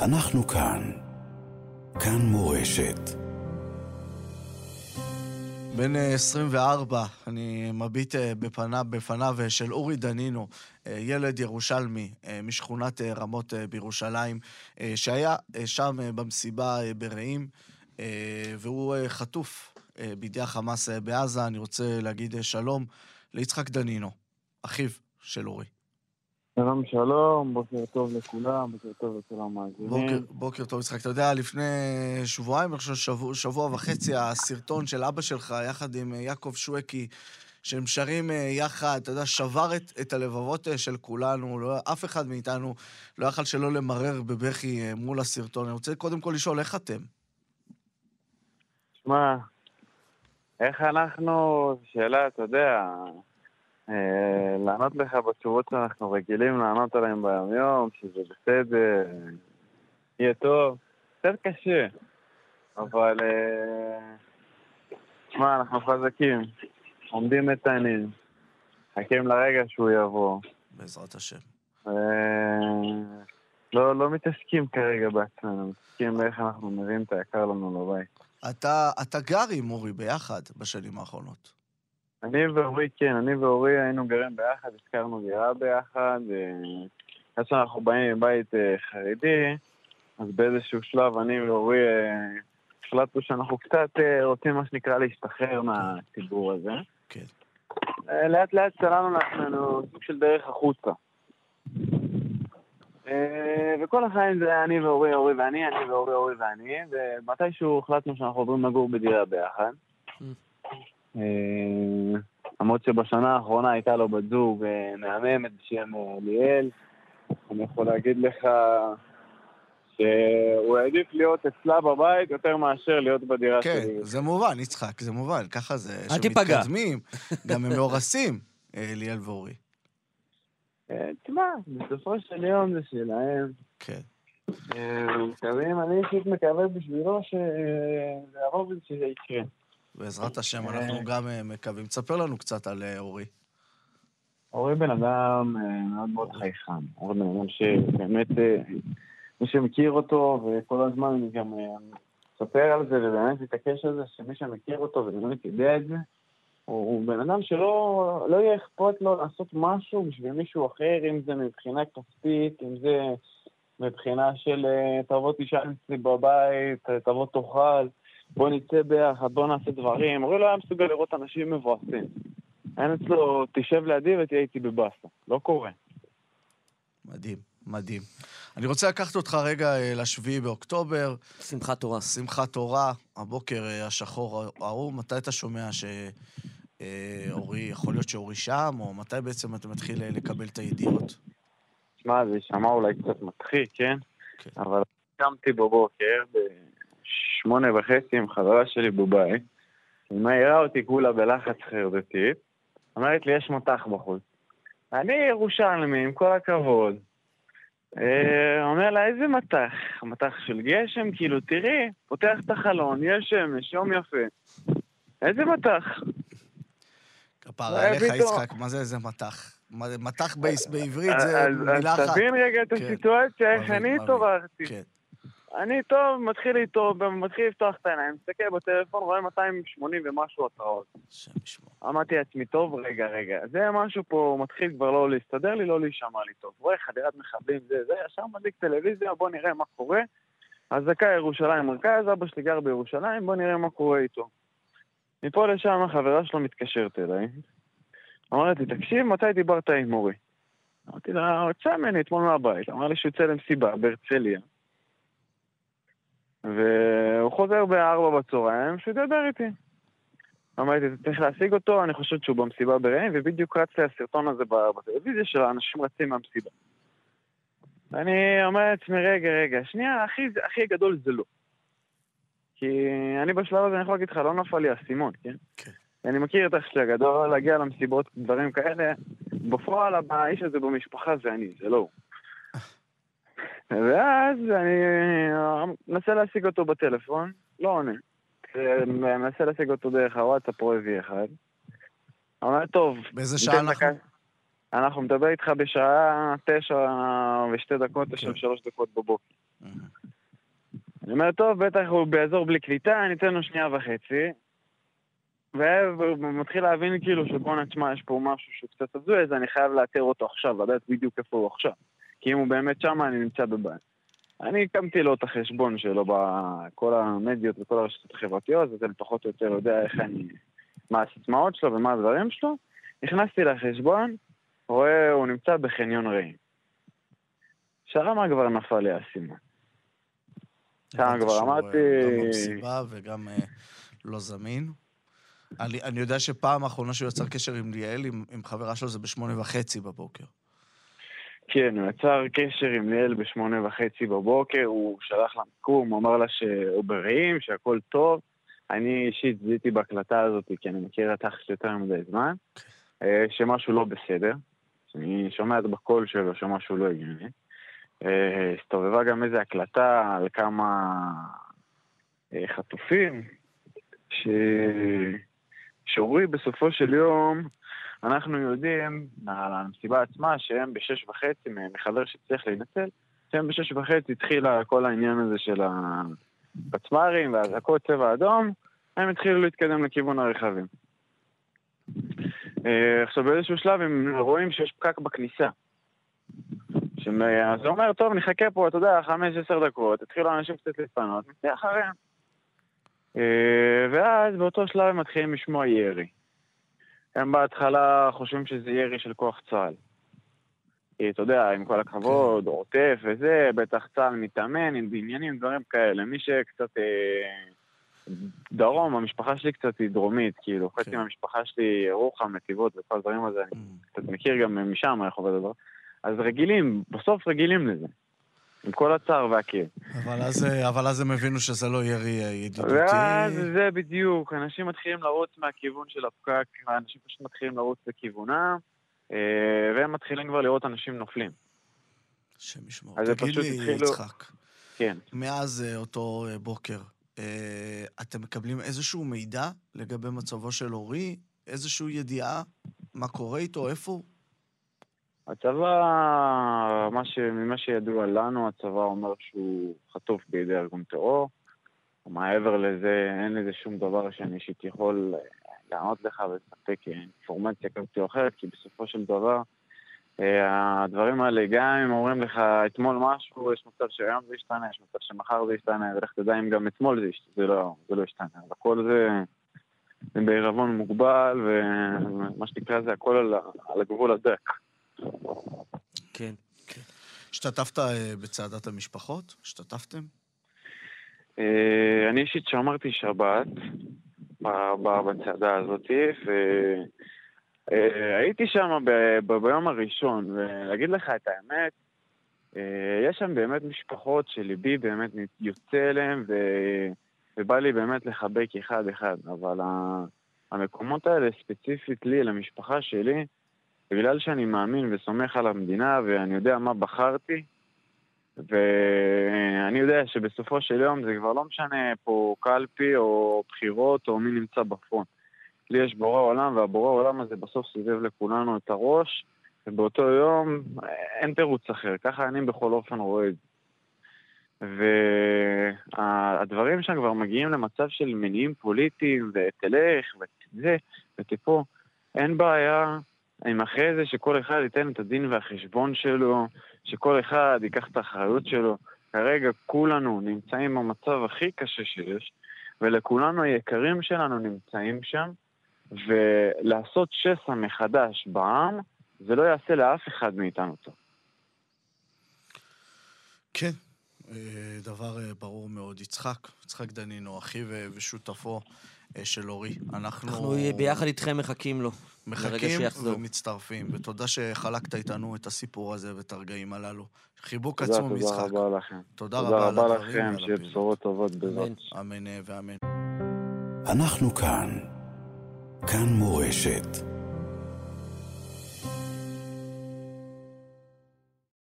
אנחנו כאן. כאן מורשת. בן 24, אני מביט בפניו, בפניו של אורי דנינו, ילד ירושלמי משכונת רמות בירושלים, שהיה שם במסיבה ברעים, והוא חטוף בידי החמאס בעזה. אני רוצה להגיד שלום ליצחק דנינו, אחיו של אורי. שלום שלום, בוקר טוב לכולם, בוקר טוב לכל המאזינים. בוקר, בוקר טוב, יצחק. אתה יודע, לפני שבועיים, אני חושב שבוע, שבוע וחצי, הסרטון של אבא שלך, יחד עם יעקב שווקי, שהם שרים יחד, אתה יודע, שבר את, את הלבבות של כולנו, לא, אף אחד מאיתנו לא יכל שלא למרר בבכי מול הסרטון. אני רוצה קודם כל לשאול, איך אתם? שמע, איך אנחנו, שאלה, אתה יודע, אה, לענות לך בתשובות שאנחנו רגילים לענות עליהן ביומיום, שזה בסדר, יהיה טוב, קצת קשה, אבל אה, אנחנו חזקים, עומדים איתנים, מחכים לרגע שהוא יבוא. בעזרת השם. אה, לא, לא מתעסקים כרגע בעצמנו, מתעסקים באיך אנחנו מביאים את היקר לנו לבית. אתה, אתה גר עם אורי ביחד בשנים האחרונות. אני ואורי, כן, אני ואורי היינו גרים ביחד, הזכרנו דירה ביחד. אחרי שאנחנו באים מבית חרדי, אז באיזשהו שלב אני ואורי החלטנו שאנחנו קצת רוצים, מה שנקרא, להשתחרר מהציבור הזה. כן. לאט לאט צללנו לעצמנו סוג של דרך החוצה. וכל החיים זה היה אני ואורי, אורי ואני, אני ואורי, אורי ואני, ומתישהו החלטנו שאנחנו עוברים לגור בדירה ביחד. למרות שבשנה האחרונה הייתה לו בת זוג מהממת בשם ליאל. אני יכול להגיד לך שהוא העדיף להיות אצלה בבית יותר מאשר להיות בדירה כן, שלי. כן, זה מובן, יצחק, זה מובן, ככה זה. אל תיפגע. שמתקדמים, גם הם מאורסים, ליאל ואורי. תשמע, בסופו של יום זה שלהם. כן. מקווים, אני אישית מקווה בשבילו שזה יקרה. בעזרת השם, אנחנו גם מקווים. תספר לנו קצת על אורי. אורי בן אדם מאוד מאוד חייכן. אורי בן אדם שבאמת, מי שמכיר אותו, וכל הזמן אני גם מספר על זה, ובאמת מתעקש על זה, שמי שמכיר אותו ובאמת יודע את זה, הוא בן אדם שלא לא יהיה אכפת לו לעשות משהו בשביל מישהו אחר, אם זה מבחינה כספית, אם זה מבחינה של תבוא תשאל אצלי בבית, תבוא תאכל. בוא נצא ביחד, בוא נעשה דברים. אורי לא היה מסוגל לראות אנשים מבואסים. אין אצלו, תשב לידי ותהיה איתי בבאסה. לא קורה. מדהים, מדהים. אני רוצה לקחת אותך רגע לשביעי באוקטובר. שמחת תורה. שמחת תורה, הבוקר השחור ההוא. מתי אתה שומע שאורי, יכול להיות שאורי שם, או מתי בעצם אתה מתחיל לקבל את הידיעות? שמע, זה יישמע אולי קצת מצחיק, כן? כן. אבל קמתי בבוקר, שמונה וחצי עם חברה שלי בבית, היא מעירה אותי כולה בלחץ חרדתית, אומרת לי, יש מטח בחוץ. אני ירושלמי, עם כל הכבוד. אומר לה, איזה מטח? מטח של גשם? כאילו, תראי, פותח את החלון, יש שמש, יום יפה. איזה מטח? כפרה עליך, יצחק, מה זה איזה מטח? מטח בעברית זה מילה אחת. אז תבין רגע את הסיטואציה, איך אני התעוררתי. אני טוב, מתחיל איתו, מתחיל לפתוח את העיניים, מסתכל בטלפון, רואה 280 ומשהו התראות. אמרתי לעצמי, טוב, רגע, רגע, זה משהו פה מתחיל כבר לא להסתדר לי, לא להישמע לי טוב. רואה חדירת מחבלים, זה, זה, ישר מדליק טלוויזיה, בוא נראה מה קורה. אזעקה ירושלים מרכז, אבא שלי גר בירושלים, בוא נראה מה קורה איתו. מפה לשם החברה שלו מתקשרת אליי. אמרתי, תקשיב, מתי דיברת עם מורי? אמרתי לה, הוא יצא ממני אתמול מהבית. אמר לי שהוא יוצא למסיבה בהרצליה. והוא חוזר בארבע בצהריים, שידבר איתי. אמרתי, צריך להשיג אותו, אני חושבת שהוא במסיבה ברעים, ובדיוק רץ לי הסרטון הזה בטלוויזיה של האנשים רצים מהמסיבה. ואני אומר לעצמי, רגע, רגע, שנייה, הכי, הכי גדול זה לא. כי אני בשלב הזה, אני יכול להגיד לך, לא נפל לי האסימון, כן? כן. אני מכיר את אח שלי הגדול, להגיע למסיבות, דברים כאלה. בפועל, האיש הזה במשפחה זה אני, זה לא הוא. ואז אני מנסה להשיג אותו בטלפון, לא עונה. מנסה להשיג אותו דרך הוואטסאפ או הביא אחד. אמר, טוב. באיזה שעה אנחנו? אנחנו מדבר איתך בשעה תשע ושתי דקות, תשע כן. ושלוש דקות בבוקר. אני אומר, טוב, בטח הוא באזור בלי קליטה, אני אתן לו שנייה וחצי. והוא מתחיל להבין כאילו שבואנה, תשמע, יש פה משהו שהוא קצת הזוי, אז אני חייב לאתר אותו עכשיו, לדעת בדיוק איפה הוא עכשיו. כי אם הוא באמת שם, אני נמצא בבעיה. אני הקמתי לו את החשבון שלו בכל המדיות וכל הרשתות החברתיות, אז אני פחות או יותר יודע איך אני, מה הסיסמאות שלו ומה הדברים שלו. נכנסתי לחשבון, רואה, הוא נמצא בחניון רעים. שרמה כבר נפל לי האסימון. שם כבר אמרתי... גם במסיבה וגם uh, לא זמין. אני, אני יודע שפעם האחרונה שהוא יצר קשר עם ליאל, עם, עם חברה שלו, זה בשמונה וחצי בבוקר. כן, הוא יצר קשר עם ליאל בשמונה וחצי בבוקר, הוא שלח לה מיקום, הוא אמר לה שהוא ברעים, שהכל טוב. אני אישית זיהיתי בהקלטה הזאת, כי אני מכיר את אח יותר מדי זמן, אה, שמשהו לא בסדר. אני שומע את בקול שלו שמשהו לא הגיוני. אה, הסתובבה גם איזו הקלטה על כמה אה, חטופים, ש... שאורי בסופו של יום, אנחנו יודעים על המסיבה עצמה שהם בשש וחצי, מחבר שצריך להינצל, שהם בשש וחצי התחילה כל העניין הזה של הפצמ"רים והאזעקות צבע אדום, הם התחילו להתקדם לכיוון הרכבים. אה, עכשיו באיזשהו שלב הם רואים שיש פקק בכניסה. אז הוא אומר, טוב, נחכה פה, אתה יודע, חמש, עשר דקות, התחילו אנשים קצת להתפנות, נצא אחריהם. אה, ואז באותו שלב הם מתחילים לשמוע ירי. הם בהתחלה חושבים שזה ירי של כוח צה"ל. כי אתה יודע, עם כל הכבוד, כן. עוטף וזה, בטח צה"ל מתאמן עם בניינים, דברים כאלה. מי שקצת... אה, דרום, המשפחה שלי קצת היא דרומית, כאילו, חצי כן. מהמשפחה שלי ירוחם, נתיבות וכל הדברים הזה, אני mm. קצת מכיר גם משם איך עובד הדבר. אז רגילים, בסוף רגילים לזה. עם כל הצער והכאב. אבל אז, אבל אז הם הבינו שזה לא ירי אה, ידידותי. ואז זה בדיוק, אנשים מתחילים לרוץ מהכיוון של הפקק, אנשים פשוט מתחילים לרוץ לכיוונם, אה, והם מתחילים כבר לראות אנשים נופלים. השם ישמור. תגיד לי, התחילו... יצחק, כן. מאז אה, אותו בוקר, אתם מקבלים איזשהו מידע לגבי מצבו של אורי? איזושהי ידיעה? מה קורה איתו? איפה הוא? הצבא, מה ש... ממה שידוע לנו, הצבא אומר שהוא חטוף בידי ארגון טרור. מעבר לזה, אין לזה שום דבר שאני אישית יכול לענות לך ולספק אינפורמציה כזאת או אחרת, כי בסופו של דבר, אה, הדברים האלה, גם אם אומרים לך אתמול משהו, יש מצב שהיום זה ישתנה, יש מצב שמחר זה ישתנה, ולך תדע אם גם אתמול זה, ישתנה, זה, לא, זה לא ישתנה. הכל זה, זה בעירבון מוגבל, ומה שנקרא זה הכל על, על הגבול הדק. כן. כן. השתתפת אה, בצעדת המשפחות? השתתפתם? אה, אני אישית שמרתי שבת בצעדה הזאת, והייתי אה, שם ביום הראשון, ולהגיד לך את האמת, יש שם באמת משפחות שליבי באמת יוצא אליהן, ובא לי באמת לחבק אחד-אחד, אבל המקומות האלה, ספציפית לי, למשפחה שלי, בגלל שאני מאמין וסומך על המדינה ואני יודע מה בחרתי, ואני יודע שבסופו של יום זה כבר לא משנה פה קלפי או בחירות או מי נמצא בפרונט. לי יש בורא עולם, והבורא עולם הזה בסוף סיבב לכולנו את הראש, ובאותו יום אין תירוץ אחר. ככה אני בכל אופן רואה את זה. והדברים שם כבר מגיעים למצב של מניעים פוליטיים, ותלך, וזה, ותפה. אין בעיה עם אחרי זה שכל אחד ייתן את הדין והחשבון שלו, שכל אחד ייקח את האחריות שלו. כרגע כולנו נמצאים במצב הכי קשה שיש, ולכולנו היקרים שלנו נמצאים שם, ולעשות שסע מחדש בעם, זה לא יעשה לאף אחד מאיתנו טוב. כן, אה, דבר אה, ברור מאוד. יצחק, יצחק דנינו, אחיו ושותפו של אורי. אנחנו... אנחנו ביחד איתכם מחכים לו. מחכים ומצטרפים, ותודה שחלקת איתנו את הסיפור הזה ואת הרגעים הללו. חיבוק עצום, יצחק. תודה רבה לכם. תודה רבה. תודה לכם, שיהיה בשורות טובות בזאת. אמן ואמן. אנחנו כאן. כאן מורשת.